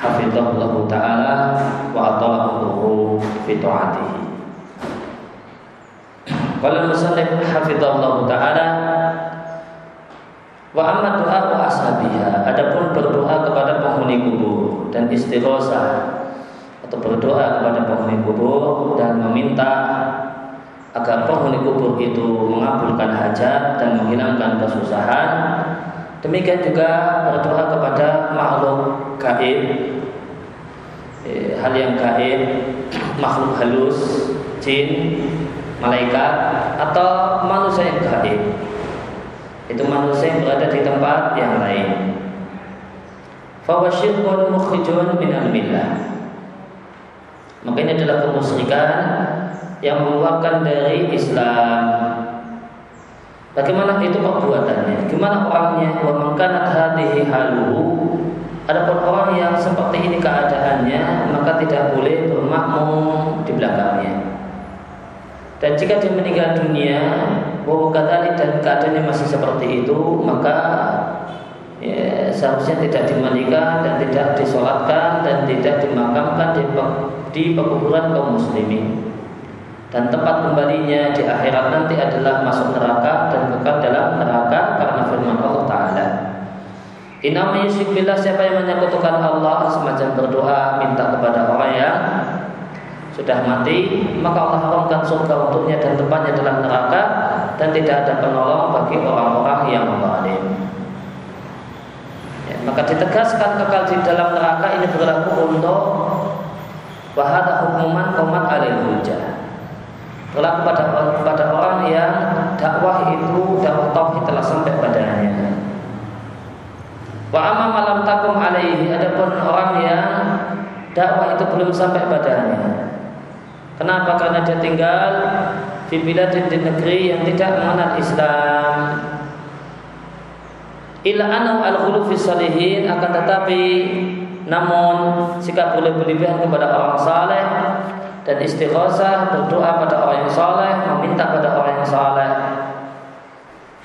hafizahullah taala wa atalahu fi taatihi. Qala musannif hafizahullah taala wa amma doa wa ashabiha adapun berdoa kepada penghuni kubur dan istighosah atau berdoa kepada penghuni kubur dan meminta agar penghuni kubur itu mengabulkan hajat dan menghilangkan kesusahan demikian juga berdoa kepada makhluk gaib. Eh, hal yang gaib makhluk halus jin malaikat atau manusia yang gaib. Itu manusia yang berada di tempat yang lain. Fawasyirkun mukhrijun min al-millah maka ini adalah kemusyrikan yang mengeluarkan dari Islam Bagaimana itu perbuatannya? Gimana orangnya? Wa man kanat hadhihi haluhu Adapun orang yang seperti ini keadaannya maka tidak boleh bermakmum di belakangnya. Dan jika dia meninggal dunia, bahwa kata dan keadaannya masih seperti itu, maka ya, seharusnya tidak dimandikan dan tidak disolatkan dan tidak dimakamkan di, di pekuburan kaum muslimin. Dan tempat kembalinya di akhirat nanti adalah masuk neraka dan kekal dalam neraka karena firman Allah Ta'ala. Inama yusyrik billah siapa yang menyekutukan Allah semacam berdoa minta kepada orang yang sudah mati maka Allah haramkan surga untuknya dan tempatnya dalam neraka dan tidak ada penolong bagi orang-orang yang zalim. Ya, maka ditegaskan kekal di dalam neraka ini berlaku untuk wahada hukuman komat alil hujah. Berlaku pada pada orang yang dakwah itu dakwah tauhid telah sampai padanya. Wa amma malam takum alaihi adapun orang yang dakwah itu belum sampai padanya. Kenapa? Karena dia tinggal di biladin di negeri yang tidak mengenal Islam. Ila anu al fi salihin akan tetapi namun sikap boleh berlebihan kepada orang saleh dan istighosah berdoa pada orang yang saleh meminta pada orang yang saleh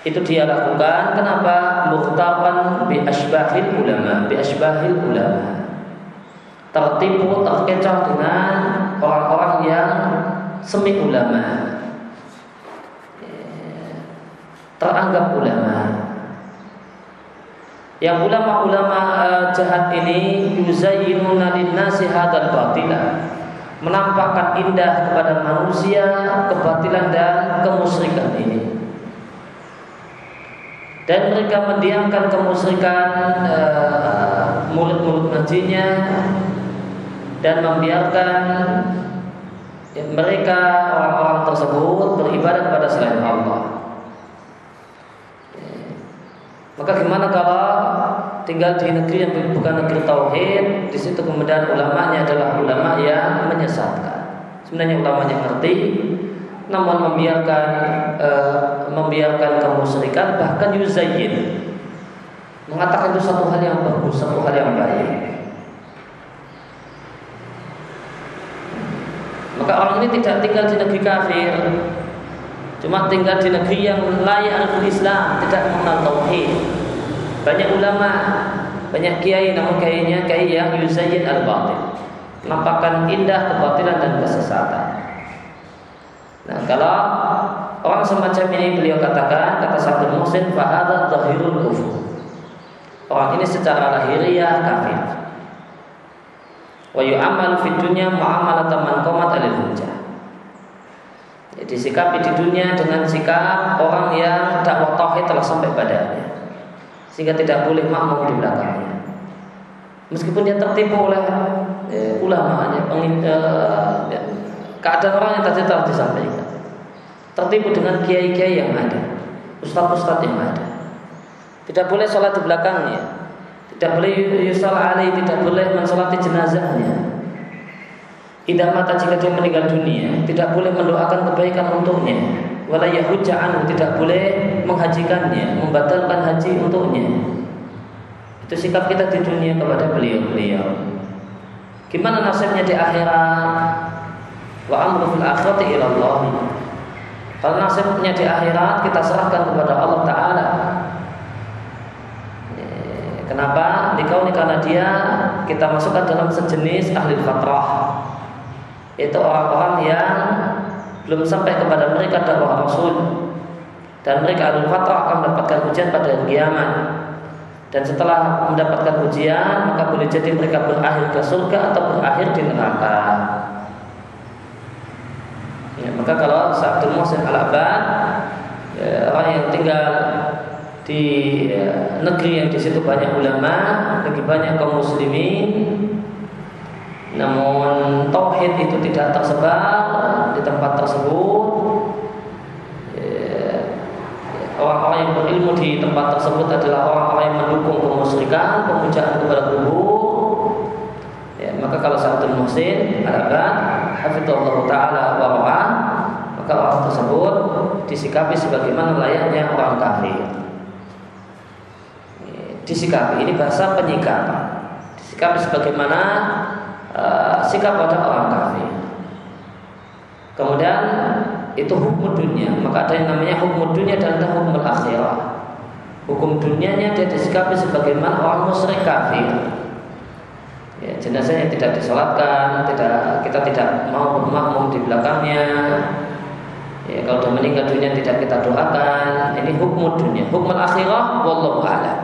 itu dia lakukan. Kenapa? Muhtaban bi asbahil ulama bi asbahil ulama. Tertipu terkecoh dengan orang-orang yang semi ulama teranggap ulama. Yang ulama-ulama uh, jahat ini yuzayyinuna lin-nasi hadzal batila menampakkan indah kepada manusia kebatilan dan kemusyrikan ini dan mereka mendiamkan kemusyrikan uh, murid-murid ngajinya dan membiarkan mereka orang-orang tersebut beribadah kepada selain Allah. Maka gimana kalau tinggal di negeri yang bukan negeri tauhid, di situ kemudian ulamanya adalah ulama yang menyesatkan. Sebenarnya ulamanya ngerti, namun membiarkan e, membiarkan kemusyrikan bahkan yuzayyin mengatakan itu satu hal yang bagus, satu hal yang baik. Maka orang ini tidak tinggal di negeri kafir, cuma tinggal di negeri yang layak al Islam, tidak mengenal tauhid. Banyak ulama, banyak kiai, namun kiainya kiai yang yuzayyin al-batil, menampakkan indah kebatilan dan kesesatan. Nah, kalau orang semacam ini beliau katakan kata satu muslim fahadha zahirul kufur. Orang ini secara lahiriah kafir. Wa yu'amal fi dunya mu'amalat man qamat alil hujjah. Jadi sikapi di dunia dengan sikap orang yang dakwah tauhid telah sampai padanya. Sehingga tidak boleh makmum di belakangnya. Meskipun dia tertipu oleh eh, ulama, eh, keadaan orang yang tadi telah disampaikan tertipu dengan kiai-kiai yang ada ustadz-ustadz yang ada tidak boleh sholat di belakangnya Tidak boleh yusal alaih, tidak boleh mensolati jenazahnya. Tidak mata jika dia meninggal dunia, tidak boleh mendoakan kebaikan untuknya. Wala yahujja tidak boleh menghajikannya, membatalkan haji untuknya. Itu sikap kita di dunia kepada beliau-beliau. Gimana nasibnya di akhirat? Wa amru fil akhirati ila Allah. Kalau nasibnya di akhirat kita serahkan kepada Allah Taala. Kenapa? Dikauni karena dia kita masukkan dalam sejenis ahli fatrah. Itu orang-orang yang belum sampai kepada mereka dakwah Rasul dan mereka ahli fatrah akan mendapatkan ujian pada hari kiamat. Dan setelah mendapatkan ujian, maka boleh jadi mereka berakhir ke surga atau berakhir di neraka. Ya, maka kalau Sa'adul Muhsin al-Abad ya, orang yang tinggal di ya, negeri yang di situ banyak ulama, lagi banyak kaum muslimin. Namun tauhid itu tidak tersebar di tempat tersebut. Ya, orang-orang yang berilmu di tempat tersebut adalah orang-orang yang mendukung kemusyrikan, pemujaan kepada kubur. Ya, maka kalau Sa'adul Muhsin al-Abad hafizallahu taala wa maka orang tersebut disikapi sebagaimana layaknya orang kafir. Disikapi ini bahasa penyikapan. Disikapi sebagaimana uh, sikap pada orang kafir. Kemudian itu hukum dunia. Maka ada yang namanya hukum dunia dan ada hukum akhirat. Hukum dunianya dia disikapi sebagaimana orang musyrik kafir. Ya, jenazahnya tidak disolatkan tidak kita tidak mau bermakmum di belakangnya. Ya, kalau sudah meninggal dunia tidak kita doakan. Ini hukum dunia. Hukum akhirat wallahu a'lam.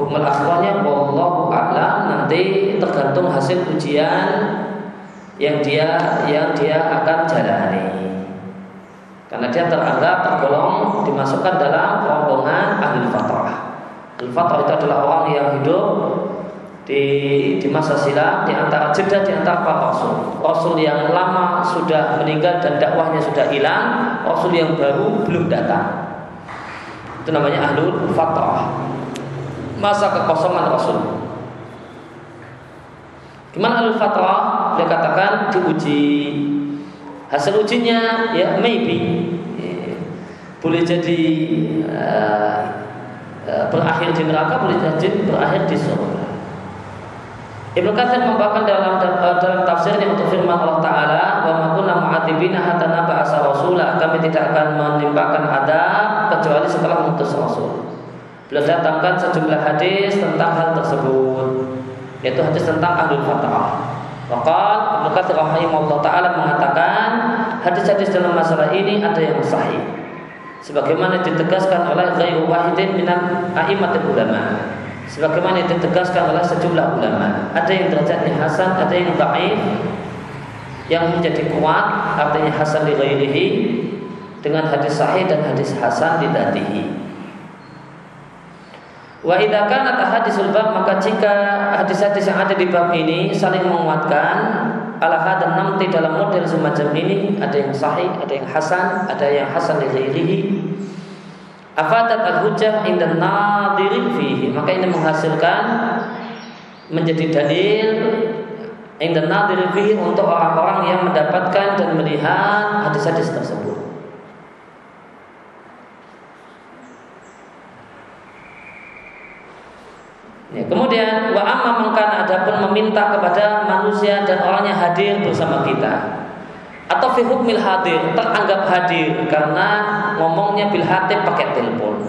Hukum akhirnya wallahu a'lam. Nanti tergantung hasil ujian yang dia yang dia akan jalani. Karena dia teranggap tergolong dimasukkan dalam rombongan ahli fatrah. Ahli fatrah itu adalah orang yang hidup di, di masa silam di antara jeda di antara para rasul. Rasul yang lama sudah meninggal dan dakwahnya sudah hilang, rasul yang baru belum datang. Itu namanya ahlul fatrah masa kekosongan Rasul. Gimana al fatrah? Dia katakan diuji. Hasil ujinya ya maybe boleh jadi uh, uh, berakhir di neraka, boleh jadi berakhir di surga. Ibnu Katsir membawakan dalam dalam tafsirnya untuk firman Allah Taala, "Wa ma kunna mu'adzibina hatta naba'asa rasula." Kami tidak akan menimpakan adab kecuali setelah mengutus rasul. Beliau datangkan sejumlah hadis tentang hal tersebut yaitu hadis tentang ahlul fatrah. Waqal Ibnu Katsir rahimahullah taala mengatakan hadis-hadis dalam masalah ini ada yang sahih. Sebagaimana ditegaskan oleh ghairu wahidin minan a'immatul ulama. Sebagaimana ditegaskan oleh sejumlah ulama. Ada yang derajatnya hasan, ada yang dhaif. Yang menjadi kuat artinya hasan li ghairihi dengan hadis sahih dan hadis hasan di datihi. Wa idza kanat ahadisul bab maka jika hadis-hadis yang ada di bab ini saling menguatkan ala hadan namti dalam model semacam ini ada yang sahih, ada yang hasan, ada yang hasan li. Afadat al-hujjah inda nadirin fihi. Maka ini menghasilkan menjadi dalil inda nadirin fihi untuk orang-orang yang mendapatkan dan melihat hadis-hadis tersebut. Ya, kemudian wa amma mengkana adapun meminta kepada manusia dan orangnya hadir bersama kita. Atau fi hukmil hadir teranggap hadir karena ngomongnya bil hati pakai telepon.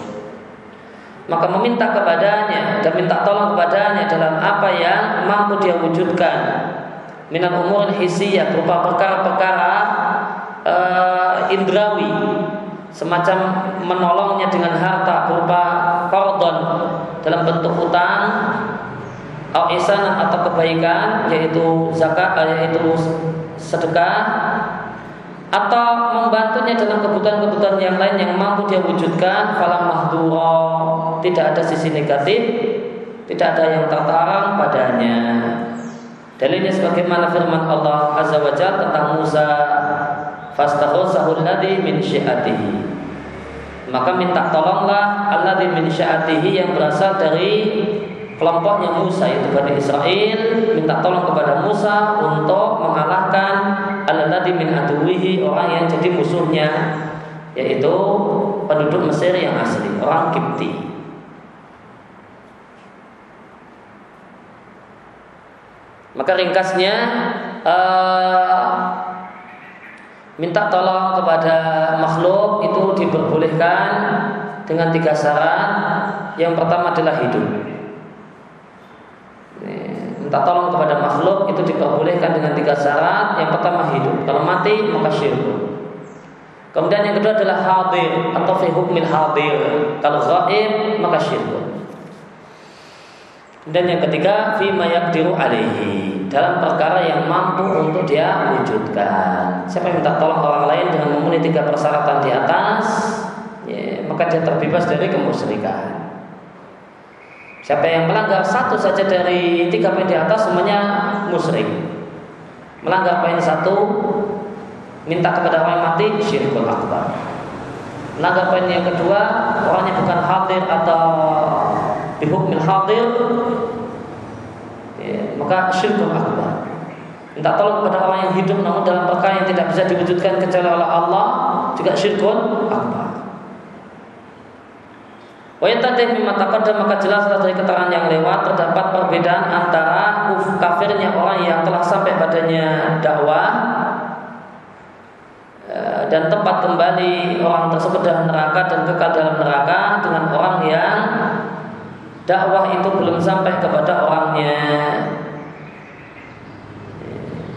Maka meminta kepadanya dan minta tolong kepadanya dalam apa yang mampu dia wujudkan. Minal umur hisiyah berupa perkara-perkara uh, indrawi semacam menolongnya dengan harta berupa kordon dalam bentuk utang atau ihsan atau kebaikan yaitu zakat eh, yaitu sedekah atau membantunya dalam kebutuhan-kebutuhan yang lain yang mampu dia wujudkan falam mahdura tidak ada sisi negatif tidak ada yang tertarang padanya. Dalilnya sebagaimana firman Allah azza wajalla tentang Musa min syi'atihi. Maka minta tolonglah Allah min sya'atihi yang berasal dari kelompoknya Musa yaitu Bani Israel. Minta tolong kepada Musa untuk mengalahkan alladzi min aduwihi orang yang jadi musuhnya yaitu penduduk Mesir yang asli orang Kipti. Maka ringkasnya uh, minta tolong kepada makhluk itu diperbolehkan dengan tiga syarat yang pertama adalah hidup minta tolong kepada makhluk itu diperbolehkan dengan tiga syarat. Yang pertama hidup, kalau mati maka syirik. Kemudian yang kedua adalah hadir atau fi hukmil hadir. Kalau gaib maka syirik. Dan yang ketiga fi mayaqdiru alaihi dalam perkara yang mampu untuk dia wujudkan. Siapa yang minta tolong orang lain dengan memenuhi tiga persyaratan di atas, ya, maka dia terbebas dari kemusyrikan. Siapa yang melanggar satu saja dari tiga poin di atas semuanya musyrik. Melanggar poin satu, minta kepada orang mati, syirkul akbar. Melanggar poin yang kedua, orangnya bukan hadir atau bihukmil hadir, ya, maka syirkul akbar. Minta tolong kepada orang yang hidup namun dalam perkara yang tidak bisa diwujudkan kecuali oleh Allah juga syirkul akbar. Wayatadeh mimma taqaddam maka jelaslah dari keterangan yang lewat terdapat perbedaan antara kafirnya orang yang telah sampai padanya dakwah eh, dan tempat kembali orang tersebut dalam neraka dan kekal dalam neraka dengan orang yang dakwah itu belum sampai kepada orangnya.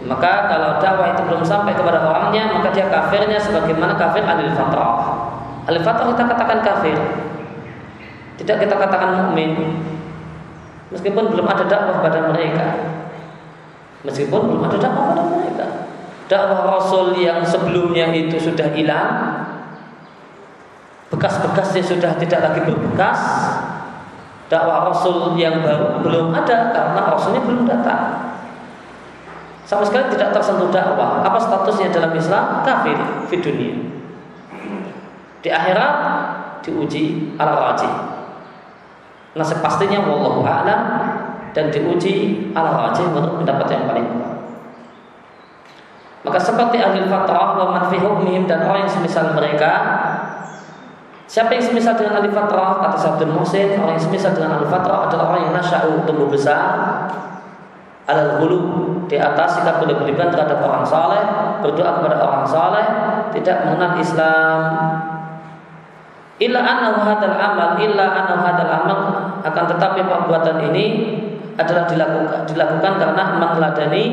Maka kalau dakwah itu belum sampai kepada orangnya, maka dia kafirnya sebagaimana kafir alil fatrah. Alil fatrah kita katakan kafir tidak kita katakan mukmin meskipun belum ada dakwah pada mereka. Meskipun belum ada dakwah pada mereka. Dakwah Rasul yang sebelumnya itu sudah hilang, bekas-bekasnya sudah tidak lagi berbekas. Dakwah Rasul yang baru belum ada karena Rasulnya belum datang. Sama sekali tidak tersentuh dakwah. Apa statusnya dalam Islam? Kafir di dunia. Di akhirat diuji ala rajih Nah sepastinya wallahu a'lam dan diuji ala rajih menurut pendapat yang paling kuat. Maka seperti ahli fatrah wa man fi dan orang yang semisal mereka Siapa yang semisal dengan ahli fatrah kata Sabdul Muhsin orang yang semisal dengan ahli fatrah adalah orang yang nasya'u tumbuh besar alal hulu di atas sikap berlebihan terhadap orang saleh berdoa kepada orang saleh tidak mengenal Islam Illa annahu hadal amal, illa annahu hadal amal akan tetapi perbuatan ini adalah dilakukan dilakukan karena meneladani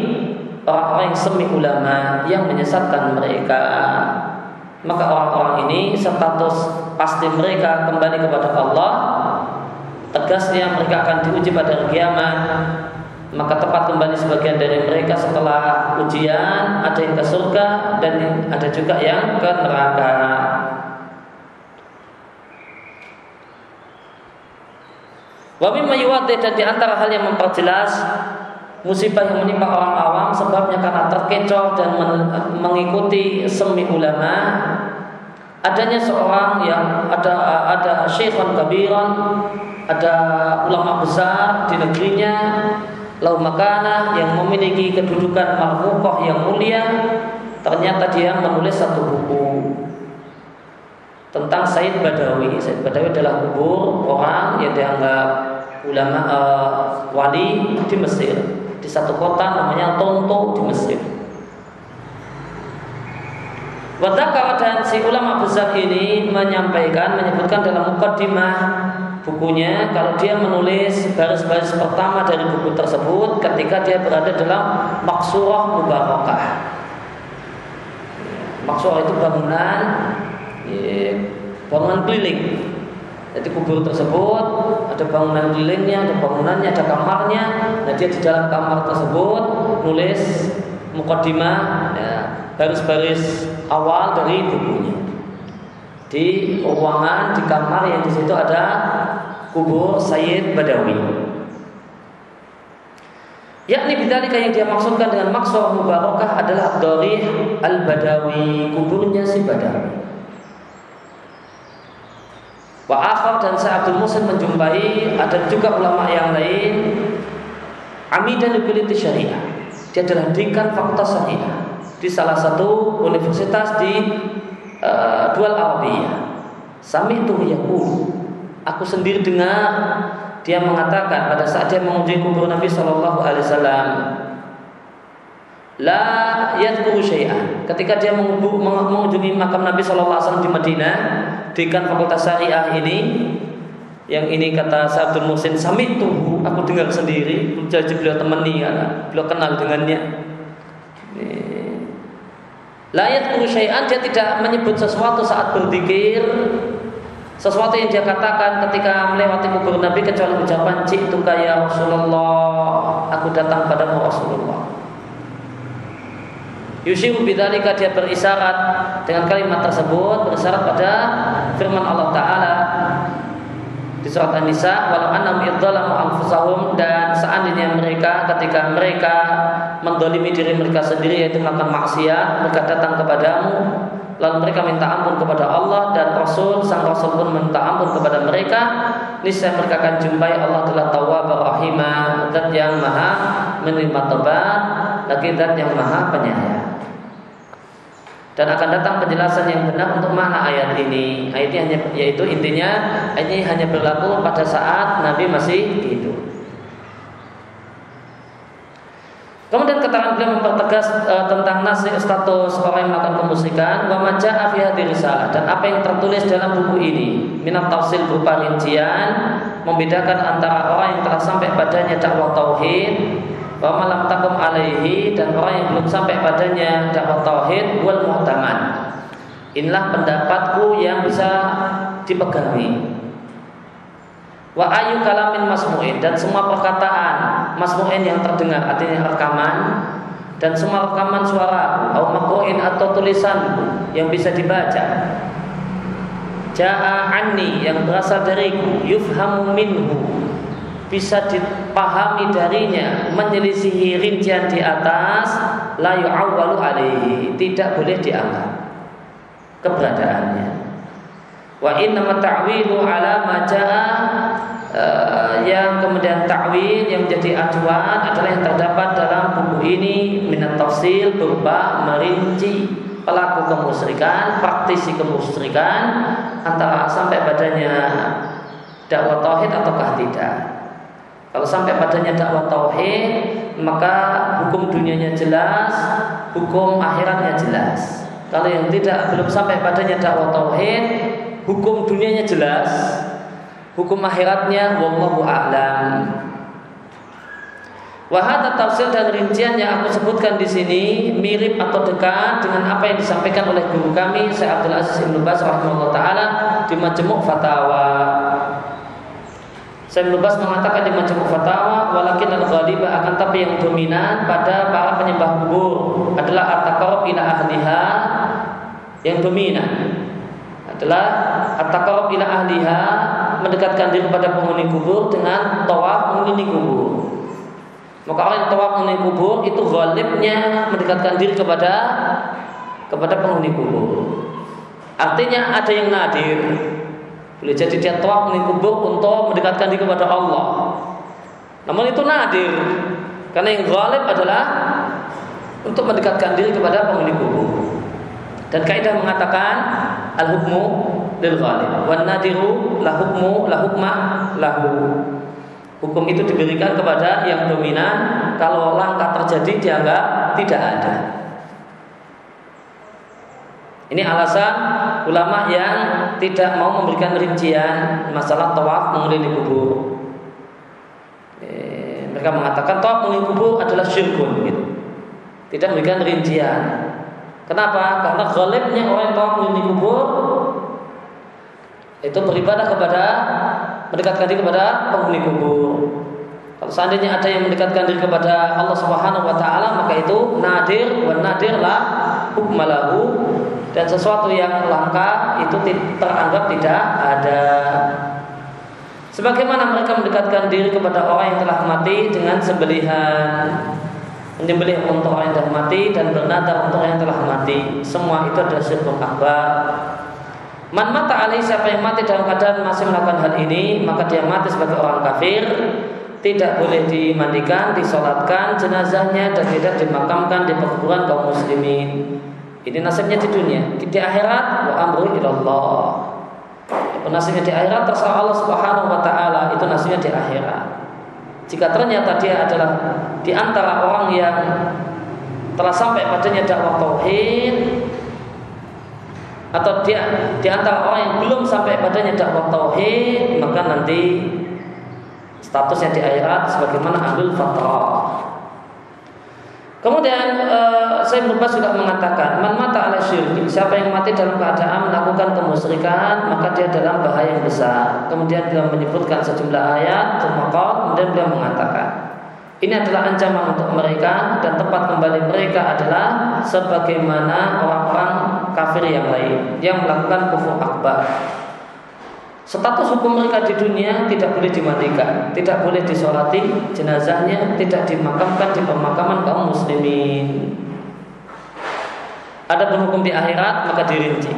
orang-orang yang semi ulama yang menyesatkan mereka. Maka orang-orang ini status pasti mereka kembali kepada Allah. Tegasnya mereka akan diuji pada kiamat. Maka tepat kembali sebagian dari mereka setelah ujian ada yang ke surga dan ada juga yang ke neraka. Wa mimma dan di antara hal yang memperjelas musibah yang menimpa orang awam sebabnya karena terkecoh dan mengikuti semi ulama adanya seorang yang ada ada syekhon kabiran ada ulama besar di negerinya lau makana yang memiliki kedudukan marfuqah yang mulia ternyata dia menulis satu buku tentang Said Badawi. Said Badawi adalah kubur orang yang dianggap ulama uh, wali di Mesir di satu kota namanya Tonto di Mesir. Wadakar dan si ulama besar ini menyampaikan, menyebutkan dalam mukaddimah bukunya kalau dia menulis baris-baris pertama dari buku tersebut ketika dia berada dalam maksurah mubarakah. Maksurah itu bangunan Iya, bangunan keliling. Jadi kubur tersebut ada bangunan kelilingnya, ada bangunannya, ada kamarnya. Nah dia di dalam kamar tersebut nulis mukadimah ya, baris-baris awal dari bukunya. Di ruangan di kamar yang di situ ada kubur Sayyid Badawi. Yakni bidalika yang dia maksudkan dengan maksud mubarakah adalah Dorih Al-Badawi, kuburnya si Badawi. Wa akhar dan saya Abdul Musin menjumpai ada juga ulama yang lain Amidan Ibiliti Syariah. Dia adalah dekan fakultas syariah di salah satu universitas di uh, Dual Arabia. Sami itu yakul. Aku sendiri dengar dia mengatakan pada saat dia mengunjungi kubur Nabi Shallallahu Alaihi Wasallam, la yadkuru syai'an. Ketika dia mengunjungi makam Nabi sallallahu alaihi wasallam di Madinah, dekan Fakultas Syariah ini yang ini kata Sabdul Musin Samit tuh aku dengar sendiri jadi beliau temani ya, beliau kenal dengannya. Layat syai'an dia tidak menyebut sesuatu saat berzikir. Sesuatu yang dia katakan ketika melewati kubur Nabi kecuali ucapan cik ya Rasulullah aku datang padamu Rasulullah Yushiru bidzalika dia berisyarat dengan kalimat tersebut berisyarat pada firman Allah taala di surat An-Nisa walau annahum idzalamu anfusahum dan seandainya mereka ketika mereka mendolimi diri mereka sendiri yaitu melakukan maksiat mereka datang kepadamu lalu mereka minta ampun kepada Allah dan Rasul sang Rasul pun minta ampun kepada mereka niscaya mereka akan jumpai Allah telah tawwab rahimah zat yang maha menerima tobat lagi yang maha penyayang dan akan datang penjelasan yang benar untuk mana ayat ini. Ayat ini hanya yaitu intinya ayat ini hanya berlaku pada saat Nabi masih hidup. Kemudian keterangan beliau mempertegas uh, tentang nasib status orang yang melakukan kemusikan wa maja'a risalah dan apa yang tertulis dalam buku ini minat tafsil berupa rincian membedakan antara orang yang telah sampai padanya dakwah tauhid wa malam takum alaihi dan orang yang belum sampai padanya dakwah tauhid wal muhtaman. Inilah pendapatku yang bisa dipegangi. Wa ayu kalamin masmu'in dan semua perkataan masmu'in yang terdengar artinya rekaman dan semua rekaman suara atau atau tulisan yang bisa dibaca Ja'a anni yang berasal dariku yufhamu minhu bisa dipahami darinya menyelisihi rincian di atas la yu'awwalu alaihi tidak boleh dianggap keberadaannya wa inna ta'wilu ala maja'a uh, yang kemudian ta'wil yang menjadi acuan adalah yang terdapat dalam buku ini minat tafsil berupa merinci pelaku kemusyrikan, praktisi kemusyrikan antara sampai badannya dakwah tauhid ataukah tidak. Kalau sampai padanya dakwah tauhid, maka hukum dunianya jelas, hukum akhiratnya jelas. Kalau yang tidak belum sampai padanya dakwah tauhid, hukum dunianya jelas, hukum akhiratnya wallahu a'lam. Wahada tafsir dan rincian yang aku sebutkan di sini mirip atau dekat dengan apa yang disampaikan oleh guru kami Syekh Abdul Aziz Ibnu Baz rahimahullah taala di Majmu' Fatawa. Saya Bas mengatakan di Majmu' Fatawa walakin al-ghalibah akan tapi yang dominan pada para penyembah kubur adalah at-taqarrub ila ahliha yang dominan adalah at-taqarrub ila ahliha mendekatkan diri kepada penghuni kubur dengan tawaf mengelilingi kubur. Maka orang yang tawaf mengelilingi kubur itu ghalibnya mendekatkan diri kepada kepada penghuni kubur. Artinya ada yang nadir, boleh jadi dia tawaf mengenai kubur untuk mendekatkan diri kepada Allah. Namun itu nadir. Karena yang ghalib adalah untuk mendekatkan diri kepada penghuni kubur. Dan kaidah mengatakan al hukmu lil ghalib wan nadiru la hukmu la hukma lahu. Hukum itu diberikan kepada yang dominan kalau langkah terjadi dianggap tidak ada. Ini alasan ulama yang tidak mau memberikan rincian masalah tawaf mengelilingi kubur. Eh, mereka mengatakan tawaf mengelilingi kubur adalah syirkun gitu. Tidak memberikan rincian. Kenapa? Karena ghalibnya orang yang tawaf mengelilingi kubur itu beribadah kepada mendekatkan diri kepada penghuni kubur. Kalau seandainya ada yang mendekatkan diri kepada Allah Subhanahu wa taala maka itu nadir wa nadir la hukmalahu dan sesuatu yang langka itu teranggap tidak ada. Sebagaimana mereka mendekatkan diri kepada orang yang telah mati dengan sembelihan menyembelih untuk orang yang telah mati dan bernadar untuk orang yang telah mati. Semua itu adalah syirik akbar. Man mata alaihi siapa yang mati dalam keadaan masih melakukan hal ini, maka dia mati sebagai orang kafir, tidak boleh dimandikan, disolatkan jenazahnya dan tidak dimakamkan di perkuburan kaum muslimin. Ini nasibnya di dunia. Di akhirat wa amru ilallah. Nasibnya di akhirat terserah Allah Subhanahu wa taala, itu nasibnya di akhirat. Jika ternyata dia adalah di antara orang yang telah sampai padanya dakwah tauhid, atau dia di antara orang yang belum sampai padanya dakwah tauhid maka nanti statusnya di akhirat sebagaimana ahlul fatrah. Kemudian uh, saya lupa sudah mengatakan man mata ala syirki siapa yang mati dalam keadaan melakukan kemusyrikan maka dia dalam bahaya yang besar. Kemudian beliau menyebutkan sejumlah ayat termakal kemudian beliau mengatakan ini adalah ancaman untuk mereka dan tempat kembali mereka adalah sebagaimana orang-orang kafir yang lain yang melakukan kufur akbar. Status hukum mereka di dunia tidak boleh dimandikan, tidak boleh disolati jenazahnya, tidak dimakamkan di pemakaman kaum muslimin. Ada hukum di akhirat maka dirinci.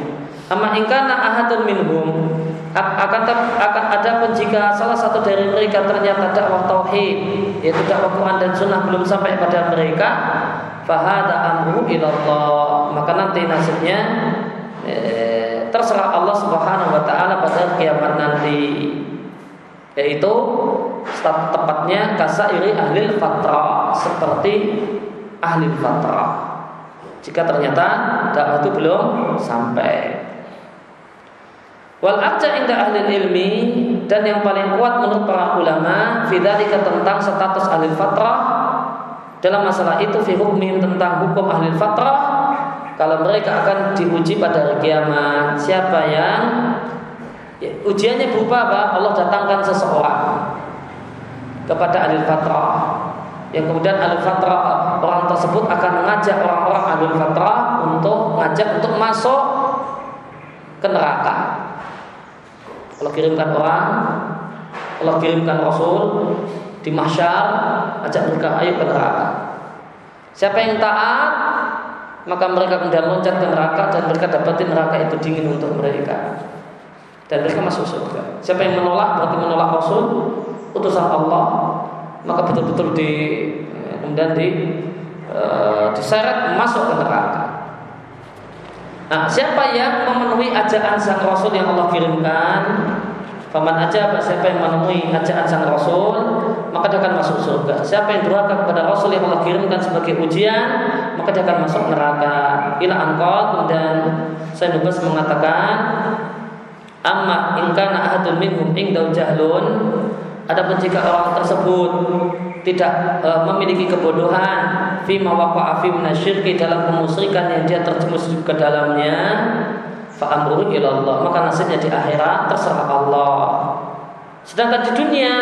Amma ingkana ahadun minhum akan akan ada pun jika salah satu dari mereka ternyata dakwah tauhid yaitu dakwah Quran dan sunnah belum sampai pada mereka fahada amru ilallah maka nanti nasibnya eh, terserah Allah Subhanahu wa taala pada kiamat nanti. Yaitu tepatnya kasairi ahli fatrah seperti ahli fatrah jika ternyata dakwah itu belum sampai. Wal arja inda ahli ilmi dan yang paling kuat menurut para ulama fidzalika tentang status ahli fatrah dalam masalah itu fi hukmihim tentang hukum ahli fatrah kalau mereka akan diuji pada hari kiamat siapa yang ya, ujiannya berupa apa? Allah datangkan seseorang kepada ahli fatrah. Yang kemudian ahli fatrah orang tersebut akan mengajak orang-orang ahli fatrah untuk mengajak untuk masuk ke neraka. Allah kirimkan orang Allah kirimkan Rasul di mahsyar ajak mereka ayo ke neraka. Siapa yang taat maka mereka kemudian loncat ke neraka dan mereka dapatin neraka itu dingin untuk mereka dan mereka masuk surga. Siapa yang menolak berarti menolak Rasul utusan Allah maka betul-betul di kemudian di e, diseret masuk ke neraka. Nah, siapa yang memenuhi ajakan sang Rasul yang Allah kirimkan Faman aja siapa yang menemui ajakan sang Rasul maka dia akan masuk surga. Siapa yang durhaka kepada Rasul yang Allah kirimkan sebagai ujian maka dia akan masuk neraka. Ila angkot dan saya Nubas mengatakan amma ingkana ahadun minhum ingdau jahlun. Adapun jika orang tersebut tidak e, memiliki kebodohan fi mawaqa'a fi minasyirki dalam kemusyrikan yang dia terjemus ke dalamnya Fa'amruhu ilallah. Maka nasibnya di akhirat terserah Allah. Sedangkan di dunia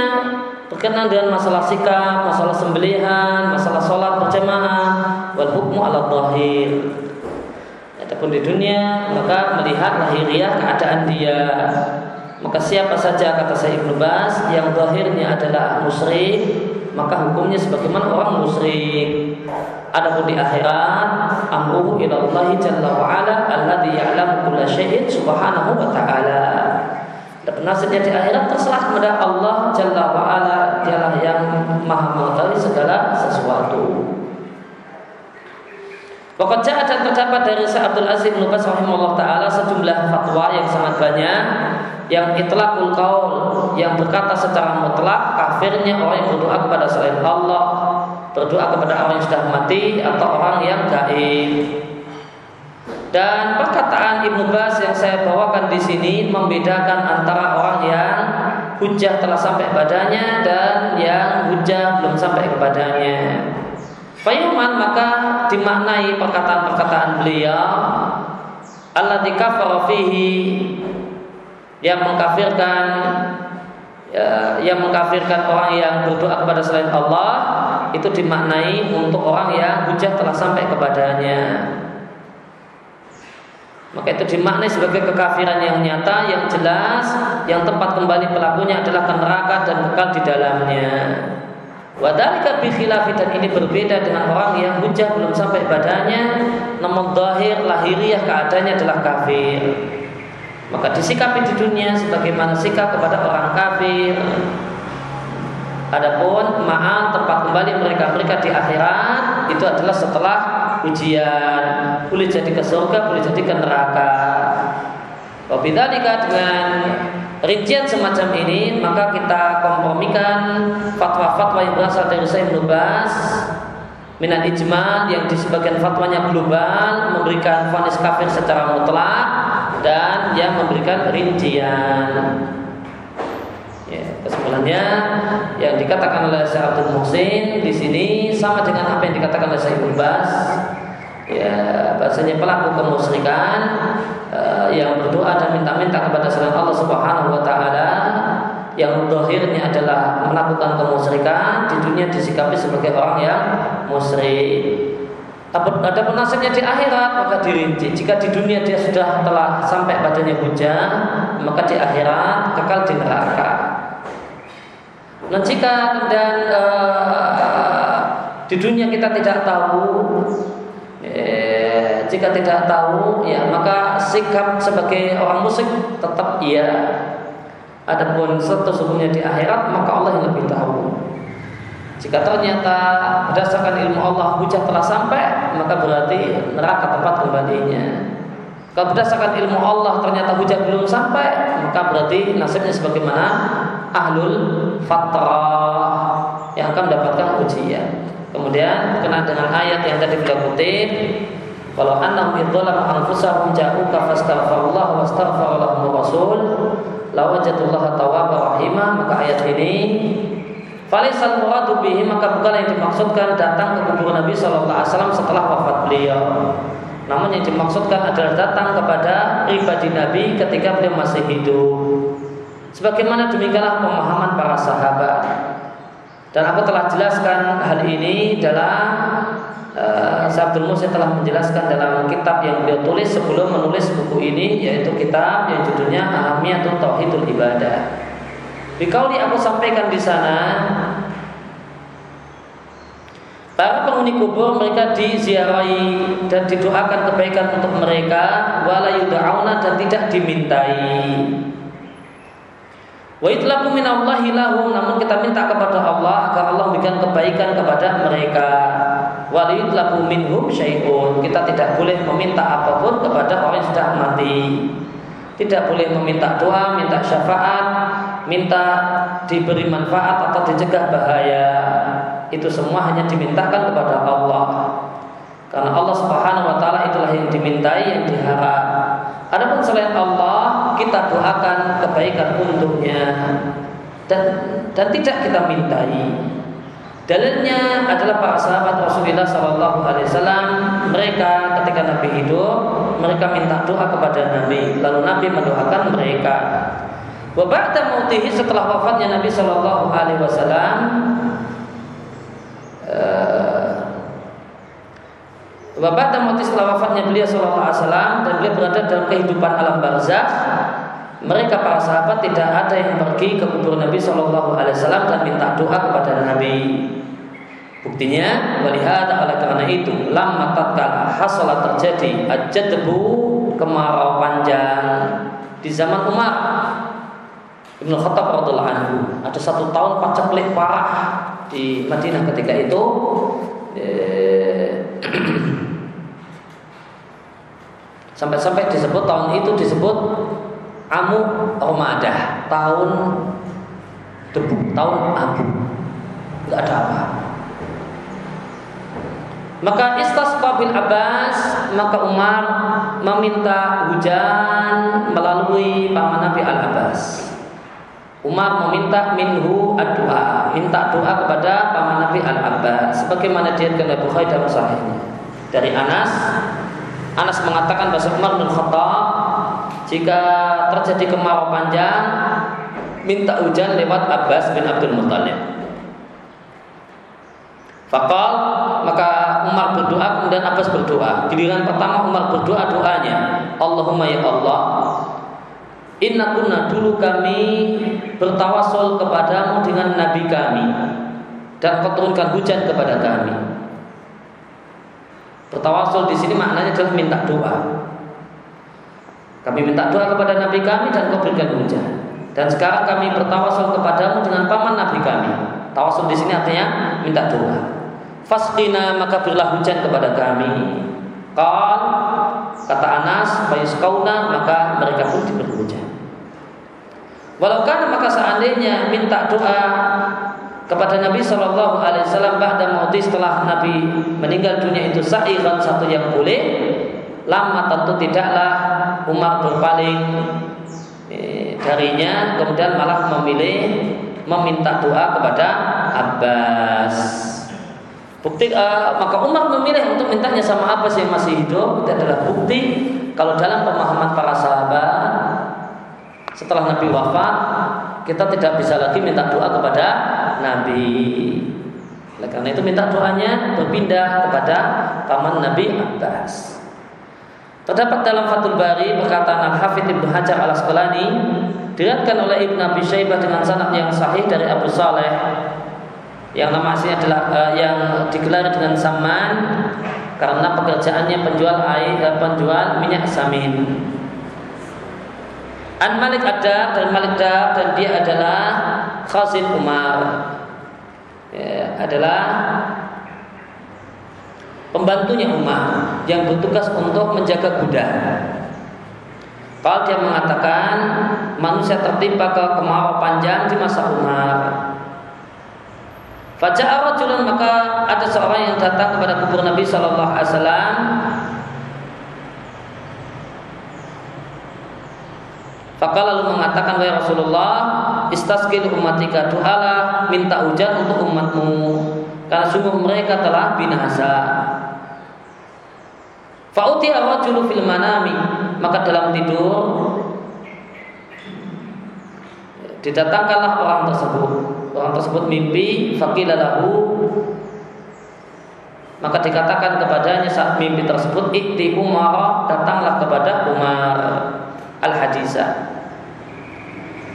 Berkenaan dengan masalah sikap Masalah sembelihan Masalah sholat berjamaah Wal hukmu ala zahir Adapun di dunia Maka melihat lahiriah keadaan dia. Maka siapa saja kata saya Ibnu Bas Yang zahirnya adalah musyrik Maka hukumnya sebagaimana orang musyrik. Adapun di akhirat amruhu ila Allah jalla wa ala alladhi ya'lamu kulla syai'in subhanahu wa ta'ala. Dan nasibnya di akhirat terserah kepada Allah jalla wa ala dialah yang maha mengetahui segala sesuatu. Pokoknya ada terdapat dari Syekh Abdul Aziz bin Bas rahimahullah taala sejumlah fatwa yang sangat banyak yang itlaqul qaul yang berkata secara mutlak kafirnya orang yang berdoa kepada selain Allah berdoa kepada orang yang sudah mati atau orang yang gaib. Dan perkataan Ibnu Bas yang saya bawakan di sini membedakan antara orang yang hujah telah sampai padanya dan yang hujah belum sampai kepadanya. Fayuman maka dimaknai perkataan-perkataan beliau Allah dikafar fihi yang mengkafirkan ya, yang mengkafirkan orang yang berdoa kepada selain Allah itu dimaknai untuk orang yang hujah telah sampai kepadanya. Maka itu dimaknai sebagai kekafiran yang nyata, yang jelas, yang tempat kembali pelakunya adalah ke neraka dan kekal di dalamnya. Wadalika bikhilafi dan ini berbeda dengan orang yang hujah belum sampai badannya, namun zahir lahiriah keadaannya adalah kafir. maka disikapi di dunia sebagaimana sikap kepada orang kafir. Adapun maaf tempat kembali mereka mereka di akhirat itu adalah setelah ujian boleh jadi ke surga boleh jadi ke neraka. Wabidalika dengan rincian semacam ini maka kita kompromikan fatwa-fatwa yang berasal dari Sayyid Nubas minat ijma yang di sebagian fatwanya global memberikan vonis kafir secara mutlak dan yang memberikan rincian. Ya, kesimpulannya yang dikatakan oleh Syekh Abdul Muhsin di sini sama dengan apa yang dikatakan oleh Syekh Bas. Ya, bahasanya pelaku kemusyrikan uh, yang berdoa dan minta-minta kepada selain Allah Subhanahu wa taala yang dohirnya adalah melakukan kemusyrikan di dunia disikapi sebagai orang yang musyrik. Ada penasihatnya di akhirat maka dirinci. Jika di dunia dia sudah telah sampai padanya hujan, maka di akhirat kekal di neraka. Dan jika kemudian uh, di dunia kita tidak tahu, eh, jika tidak tahu, ya maka sikap sebagai orang musik tetap iya. Adapun status hukumnya di akhirat, maka Allah yang lebih tahu. Jika ternyata berdasarkan ilmu Allah hujan telah sampai, maka berarti neraka tempat kembalinya. Kalau berdasarkan ilmu Allah ternyata hujan belum sampai, maka berarti nasibnya sebagaimana ahlul fatrah yang akan mendapatkan ujian. Kemudian kena dengan ayat yang tadi kita kutip, kalau annahum idzalamu anfusahum ja'uka fastaghfirullah wastaghfara lahum rasul lawajatullaha tawwaba rahimah maka ayat ini Falisal muradu bihi maka bukan yang dimaksudkan datang ke kuburan Nabi Shallallahu Alaihi Wasallam setelah wafat beliau. Namun yang dimaksudkan adalah datang kepada pribadi Nabi ketika beliau masih hidup. Sebagaimana demikianlah pemahaman para sahabat. Dan aku telah jelaskan hal ini dalam uh, Sabdul Musa telah menjelaskan dalam kitab yang beliau tulis sebelum menulis buku ini yaitu kitab yang judulnya Ahamiyatul Tauhidul Ibadah. Bikauli aku sampaikan di sana Para penghuni kubur mereka diziarahi dan didoakan kebaikan untuk mereka wala dan tidak dimintai. Wa itlabu minallahi lahum namun kita minta kepada Allah agar Allah memberikan kebaikan kepada mereka. Wa yutlabu minhum syai'un. Kita tidak boleh meminta apa pun kepada orang yang sudah mati. Tidak boleh meminta doa, minta syafaat, minta diberi manfaat atau dicegah bahaya. Itu semua hanya dimintakan kepada Allah. Karena Allah Subhanahu wa taala itulah yang dimintai, yang diharap. Adapun selain Allah, kita doakan kebaikan untuknya dan dan tidak kita mintai. Dalilnya adalah para sahabat Rasulullah Shallallahu Alaihi Wasallam. Mereka ketika Nabi hidup, mereka minta doa kepada Nabi. Lalu Nabi mendoakan mereka. Wabakta mautihi setelah wafatnya Nabi Shallallahu Alaihi Wasallam, Bapak mati setelah wafatnya beliau Sallallahu Alaihi Wasallam dan beliau berada dalam kehidupan alam barzah. Mereka para sahabat tidak ada yang pergi ke kubur Nabi Shallallahu Alaihi Wasallam dan minta doa kepada Nabi. Buktinya, melihat oleh karena itu, lama tatkala hasolat terjadi ajadbu kemarau panjang di zaman Umar Ibnu Khattab radhiallahu anhu ada satu tahun paceklik parah di Madinah ketika itu eh, Sampai-sampai disebut tahun itu disebut Amu Ramadah, tahun debu, tahun abu. Tidak ada apa. Maka istasqa bil Abbas, maka Umar meminta hujan melalui paman Nabi Al Abbas. Umar meminta minhu doa, minta doa kepada paman Nabi Al Abbas, sebagaimana dia oleh Bukhari dalam sahihnya. Dari Anas Anas mengatakan bahasa Umar bin Khattab jika terjadi kemarau panjang minta hujan lewat Abbas bin Abdul Muttalib. Fakal maka Umar berdoa kemudian Abbas berdoa. Giliran pertama Umar berdoa doanya Allahumma ya Allah Inna kunna dulu kami bertawasul kepadamu dengan Nabi kami dan kau hujan kepada kami. Bertawasul di sini maknanya adalah minta doa. Kami minta doa kepada Nabi kami dan kau berikan hujan. Dan sekarang kami bertawasul kepadamu dengan paman Nabi kami. Tawasul di sini artinya minta doa. Fasqina maka berilah hujan kepada kami. Qal kata Anas fayusqauna maka mereka pun diberi hujan. Walau kan maka seandainya minta doa kepada Nabi Shallallahu Alaihi Wasallam pada mauti setelah Nabi meninggal dunia itu sa'iran satu yang boleh lama tentu tidaklah Umar berpaling eh, darinya kemudian malah memilih meminta doa kepada Abbas. Bukti uh, maka Umar memilih untuk mintanya sama Abbas yang masih hidup. Itu adalah bukti kalau dalam pemahaman para sahabat setelah Nabi wafat, kita tidak bisa lagi minta doa kepada Nabi. Oleh karena itu minta doanya berpindah kepada paman Nabi Abbas. Terdapat dalam Fathul Bari perkataan Al-Hafidh Ibnu Hajar Al Asqalani diriatkan oleh Ibnu Abi Syaibah dengan sanad yang sahih dari Abu Saleh yang nama aslinya adalah uh, yang digelar dengan Saman karena pekerjaannya penjual air dan penjual minyak samin. An Malik ada dan Malik ada dan dia adalah Khazin Umar ya, adalah pembantunya Umar yang bertugas untuk menjaga kuda. Kalau dia mengatakan manusia tertimpa ke kemarau panjang di masa Umar. Rajulun maka ada seorang yang datang kepada kubur Nabi Shallallahu alaihi wasallam Fakal lalu mengatakan wahai Rasulullah, istasqil umatika doalah minta hujan untuk umatmu karena sungguh mereka telah binasa. Fa'uti ar-rajulu fil manami maka dalam tidur didatangkanlah orang tersebut. Orang tersebut mimpi faqilalahu maka dikatakan kepadanya saat mimpi tersebut ikti Umar datanglah kepada Umar al-hadisah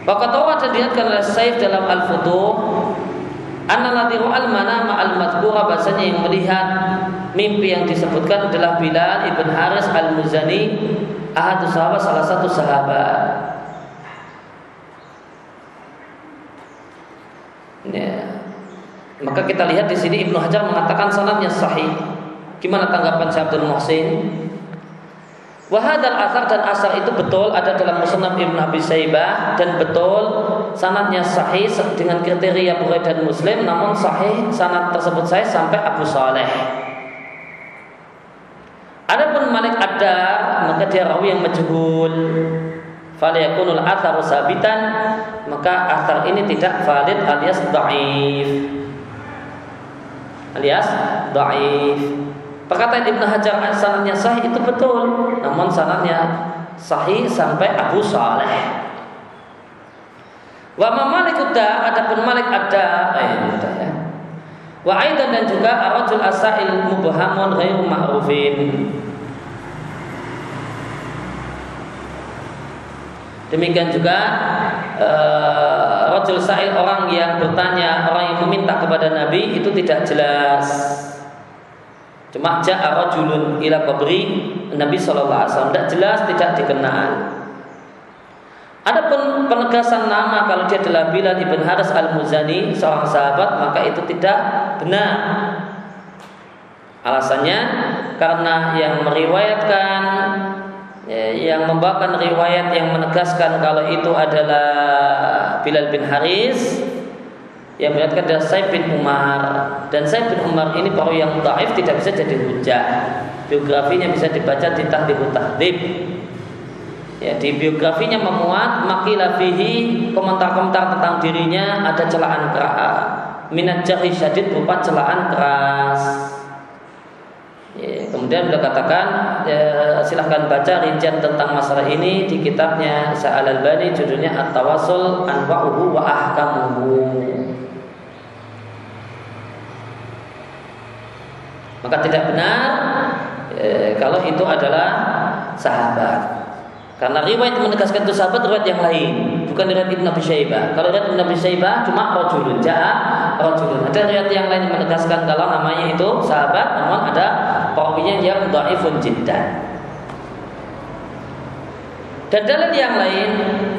Waqat dilihatkan oleh Saif dalam Al-Futuh Anna ladhi al manama al madhkura bahasanya yang melihat mimpi yang disebutkan adalah Bilal ibn Haris al-Muzani ahadu sahabat salah satu sahabat. Ya. Maka kita lihat di sini Ibnu Hajar mengatakan sanadnya sahih. Gimana tanggapan Syekh Abdul Muhsin? Wahadal asar dan asar itu betul ada dalam Musnad Ibn Abi Saibah dan betul sanatnya sahih dengan kriteria Bukhari dan Muslim namun sahih sanat tersebut saya sampai Abu Saleh. Adapun Malik ada maka dia rawi yang majhul. Faliyakunul atharu sabitan maka athar ini tidak valid alias dhaif. Alias dhaif. Perkataan Ibn Hajar sanadnya sahih itu betul, namun sanadnya sahih sampai Abu Saleh. Wa Malik ada, adapun Malik ada, eh, ya. Wa aidan dan juga arajul asail mubhamun ghairu ma'rufin. Demikian juga uh, rajul sa'il orang yang bertanya, orang yang meminta kepada Nabi itu tidak jelas. Cuma ja'a rajulun ila qabri Nabi sallallahu alaihi wasallam tidak jelas, tidak dikenal. Adapun penegasan nama kalau dia adalah Bilal ibn Haris al-Muzani seorang sahabat maka itu tidak benar. Alasannya karena yang meriwayatkan ya, yang membawakan riwayat yang menegaskan kalau itu adalah Bilal bin Haris yang melihatkan adalah Said bin Umar. Dan Said bin Umar ini perawi yang taif tidak bisa jadi hujah. Biografinya bisa dibaca di tahdibut tahdib ya di biografinya memuat makilah fihi komentar-komentar tentang dirinya ada celaan keras. Minat jari syadid berupa celaan keras. Ya, kemudian beliau katakan ya, silahkan baca rincian tentang masalah ini di kitabnya Sa'al al-Bani judulnya At-Tawasul Anwa'uhu wa Ahkamuhu Maka tidak benar e, kalau itu adalah sahabat. Karena riwayat menegaskan itu sahabat riwayat yang lain, bukan riwayat Ibnu Abi Syaibah. Kalau riwayat Ibnu Abi Syaibah cuma rajulun, jaa rajulun. Ada riwayat yang lain menegaskan kalau namanya itu sahabat, namun ada perawinya yang dhaifun jiddan. Dan dalil yang lain,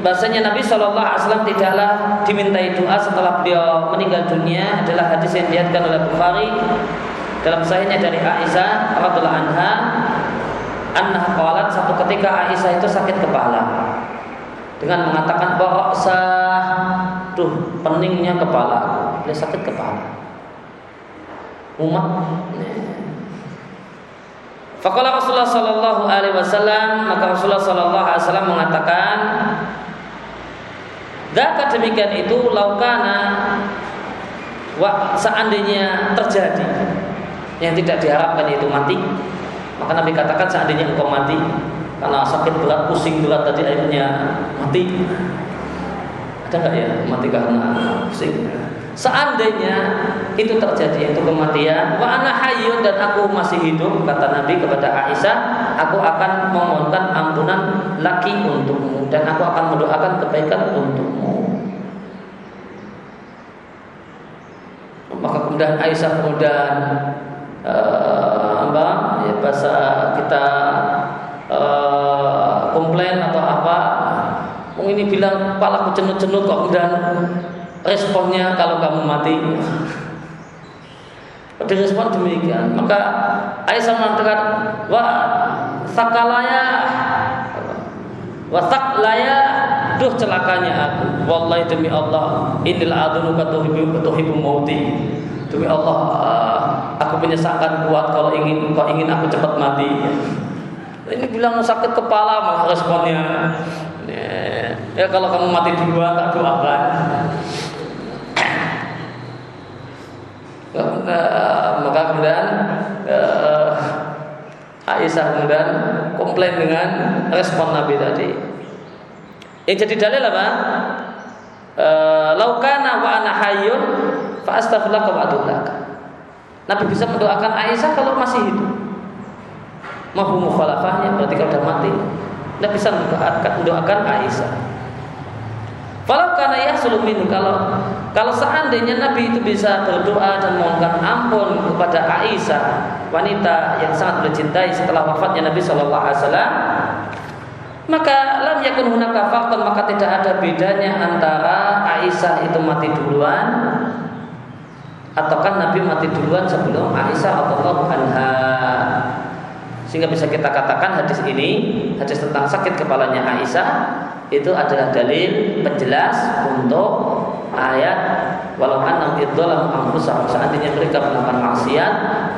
bahasanya Nabi Shallallahu Alaihi Wasallam tidaklah dimintai doa setelah beliau meninggal dunia adalah hadis yang diatkan oleh Bukhari dalam sahihnya dari Aisyah radhiallahu anha anha qalat satu ketika Aisyah itu sakit kepala. Dengan mengatakan bahwa tuh peningnya kepala. Dia sakit kepala. Umat. Fakallah Rasulullah Sallallahu Alaihi Wasallam maka Rasulullah Sallallahu Alaihi Wasallam mengatakan, Daka demikian itu laukana wa, seandainya terjadi yang tidak diharapkan itu mati. Maka Nabi katakan seandainya engkau mati karena sakit berat pusing berat tadi akhirnya mati. Ada nggak ya mati karena pusing? Seandainya itu terjadi itu kematian, wa ana hayyun dan aku masih hidup kata Nabi kepada Aisyah, aku akan memohonkan ampunan laki untukmu dan aku akan mendoakan kebaikan untukmu. Maka kemudian Aisyah kemudian uh, apa? Ya bahasa kita uh, komplain atau apa, oh ini bilang kepalaku cenut-cenut kok kemudian responnya kalau kamu mati. Direspon demikian. Maka Aisyah mengatakan wa sakalaya wa saklaya duh celakanya aku. Wallahi demi Allah inil adunu katuhibu katuhibu mauti demi Allah aku menyesakan kuat kalau ingin kau ingin aku cepat mati ini bilang sakit kepala malah responnya ya, ya kalau kamu mati duluan tak doakan maka kemudian uh, Aisyah kemudian komplain dengan respon Nabi tadi. Yang jadi dalil apa? Uh, Laukana wa ana hayyun Nabi bisa mendoakan Aisyah kalau masih hidup. Mahu mukhalafahnya berarti kalau sudah mati. Nabi bisa mendoakan, mendoakan Aisyah. Falau karena ya minhu kalau kalau seandainya Nabi itu bisa berdoa dan mohonkan ampun kepada Aisyah wanita yang sangat mencintai setelah wafatnya Nabi Shallallahu Alaihi Wasallam maka lam yakun hunaka faktor maka tidak ada bedanya antara Aisyah itu mati duluan ataukah Nabi mati duluan sebelum Aisyah atau anha. Sehingga bisa kita katakan hadis ini hadis tentang sakit kepalanya Aisyah itu adalah dalil penjelas untuk ayat walau anam idzalam anfusahum seandainya mereka melakukan maksiat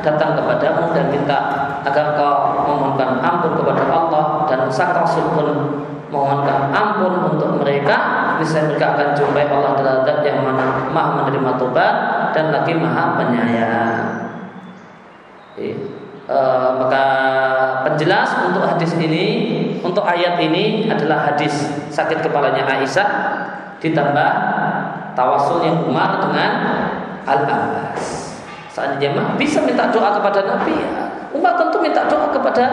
datang kepadamu dan minta agar kau memohonkan ampun kepada Allah dan sang rasul pun mohonkan ampun untuk mereka niscaya mereka akan jumpai Allah dalam yang mana maha menerima tobat dan lagi maha penyayang e, maka penjelas untuk hadis ini untuk ayat ini adalah hadis sakit kepalanya Aisyah ditambah tawasulnya Umar dengan Al Abbas. Seandainya mah bisa minta doa kepada Nabi ya. Umar tentu minta doa kepada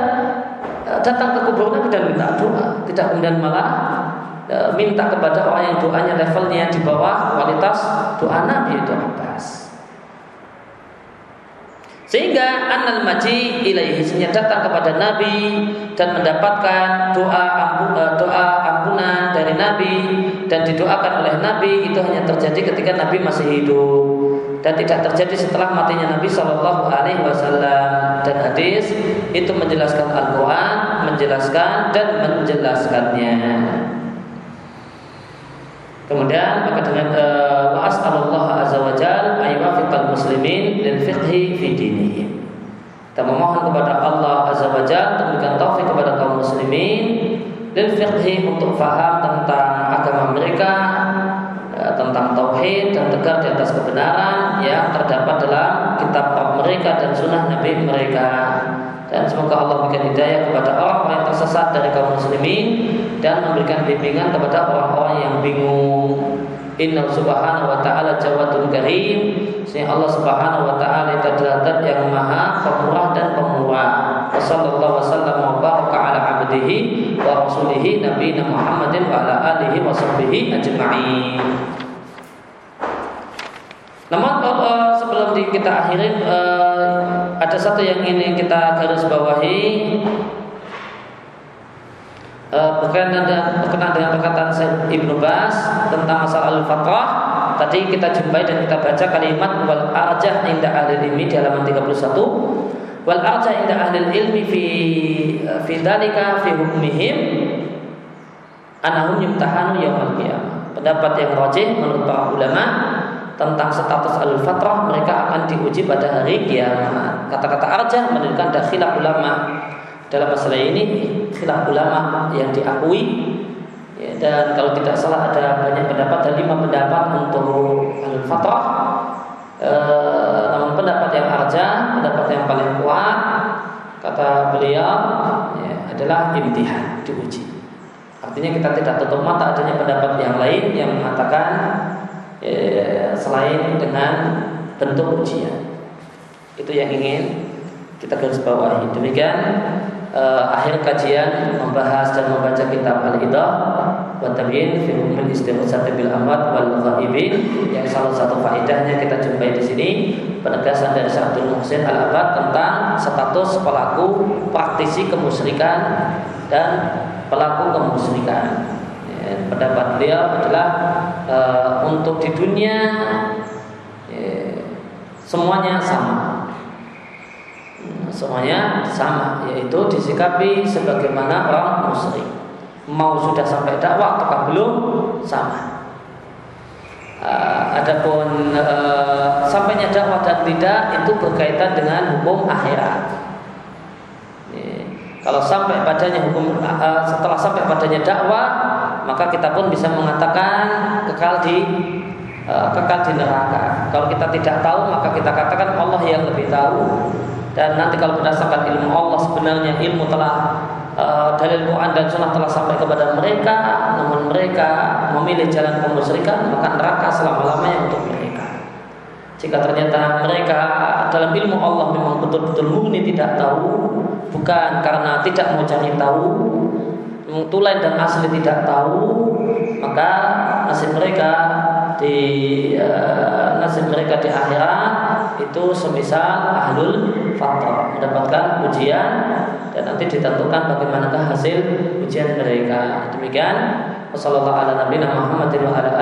e, datang ke kubur Nabi dan minta doa, tidak kemudian malah e, minta kepada orang yang doanya levelnya di bawah kualitas doa Nabi itu Abbas. Sehingga anal maji ilaihi datang kepada Nabi dan mendapatkan doa eh, doa ampunan dari Nabi dan didoakan oleh Nabi itu hanya terjadi ketika Nabi masih hidup dan tidak terjadi setelah matinya Nabi Shallallahu Alaihi Wasallam dan hadis itu menjelaskan Al-Quran, menjelaskan dan menjelaskannya. Kemudian maka dengan uh, wa as'alullah azza wa jal ayuwafiqal muslimin lil fiqhi fi. Kita memohon kepada Allah azza wa jal untuk memberikan taufik kepada kaum muslimin lil fiqhi untuk faham tentang agama mereka uh, tentang tauhid dan tegak di atas kebenaran yang terdapat dalam kitab mereka dan sunnah nabi mereka dan semoga Allah berikan hidayah kepada orang-orang yang tersesat dari kaum muslimin dan memberikan bimbingan kepada orang-orang yang bingung. Inna subhanahu wa ta'ala jawadun karim. Sehingga Allah subhanahu wa ta'ala itu adalah zat yang maha pemurah dan pemurah. Wa sallallahu wa ala abdihi wa rasulihi Nabi Muhammadin wa ala alihi wa sahbihi ajma'in. Namun uh, sebelum kita akhirin uh, ada satu yang ingin kita garis bawahi uh, berkenaan dengan, dengan perkataan Ibnu Bas tentang masalah al-fatrah tadi kita jumpai dan kita baca kalimat wal arjah inda ahli ilmi di halaman 31 wal arjah inda ahli ilmi fi fi dalika fi hukmihim anahum yumtahanu yaumil qiyamah. Pendapat yang rajih menurut para ulama tentang status al-fatrah mereka akan diuji pada hari kiamat. Kata-kata arjah menunjukkan ada khilaf ulama. Dalam masalah ini khilaf ulama yang diakui. Ya, dan kalau tidak salah ada banyak pendapat dan lima pendapat untuk al-fatrah. E, namun pendapat yang arja pendapat yang paling kuat kata beliau ya, adalah imtihan diuji. Artinya kita tidak tutup mata adanya pendapat yang lain yang mengatakan ya, selain dengan bentuk ujian. Itu yang ingin kita garis bawahi. Demikian uh, akhir kajian membahas dan membaca kitab Al-Idah wa Tabyin fi Hukmil Istighosati bil Amwat wal Ghaibin yang salah satu faedahnya kita jumpai di sini penegasan dari Syaikhul Muhsin Al-Abad tentang status pelaku praktisi kemusyrikan dan pelaku kemusyrikan. Ya, pendapat beliau adalah uh, untuk di dunia ya, semuanya sama semuanya sama yaitu disikapi sebagaimana orang musyrik. Mau sudah sampai dakwah atau belum sama. Uh, adapun uh, sampainya dakwah dan tidak itu berkaitan dengan hukum akhirat. Kalau sampai padanya hukum uh, setelah sampai padanya dakwah maka kita pun bisa mengatakan kekal di uh, kekal di neraka. Kalau kita tidak tahu maka kita katakan Allah yang lebih tahu dan nanti kalau berdasarkan ilmu Allah sebenarnya ilmu telah uh, dalil Quran dan Sunnah telah sampai kepada mereka namun mereka memilih jalan kemusyrikan maka neraka selama-lamanya untuk mereka. Jika ternyata mereka dalam ilmu Allah memang betul-betul murni tidak tahu bukan karena tidak mau cari tahu tulen dan asli tidak tahu maka nasib mereka di uh, nasib mereka di akhirat itu semisal ahlul fatrah mendapatkan ujian dan nanti ditentukan bagaimanakah hasil ujian mereka. Demikian wassalamualaikum warahmatullahi wabarakatuh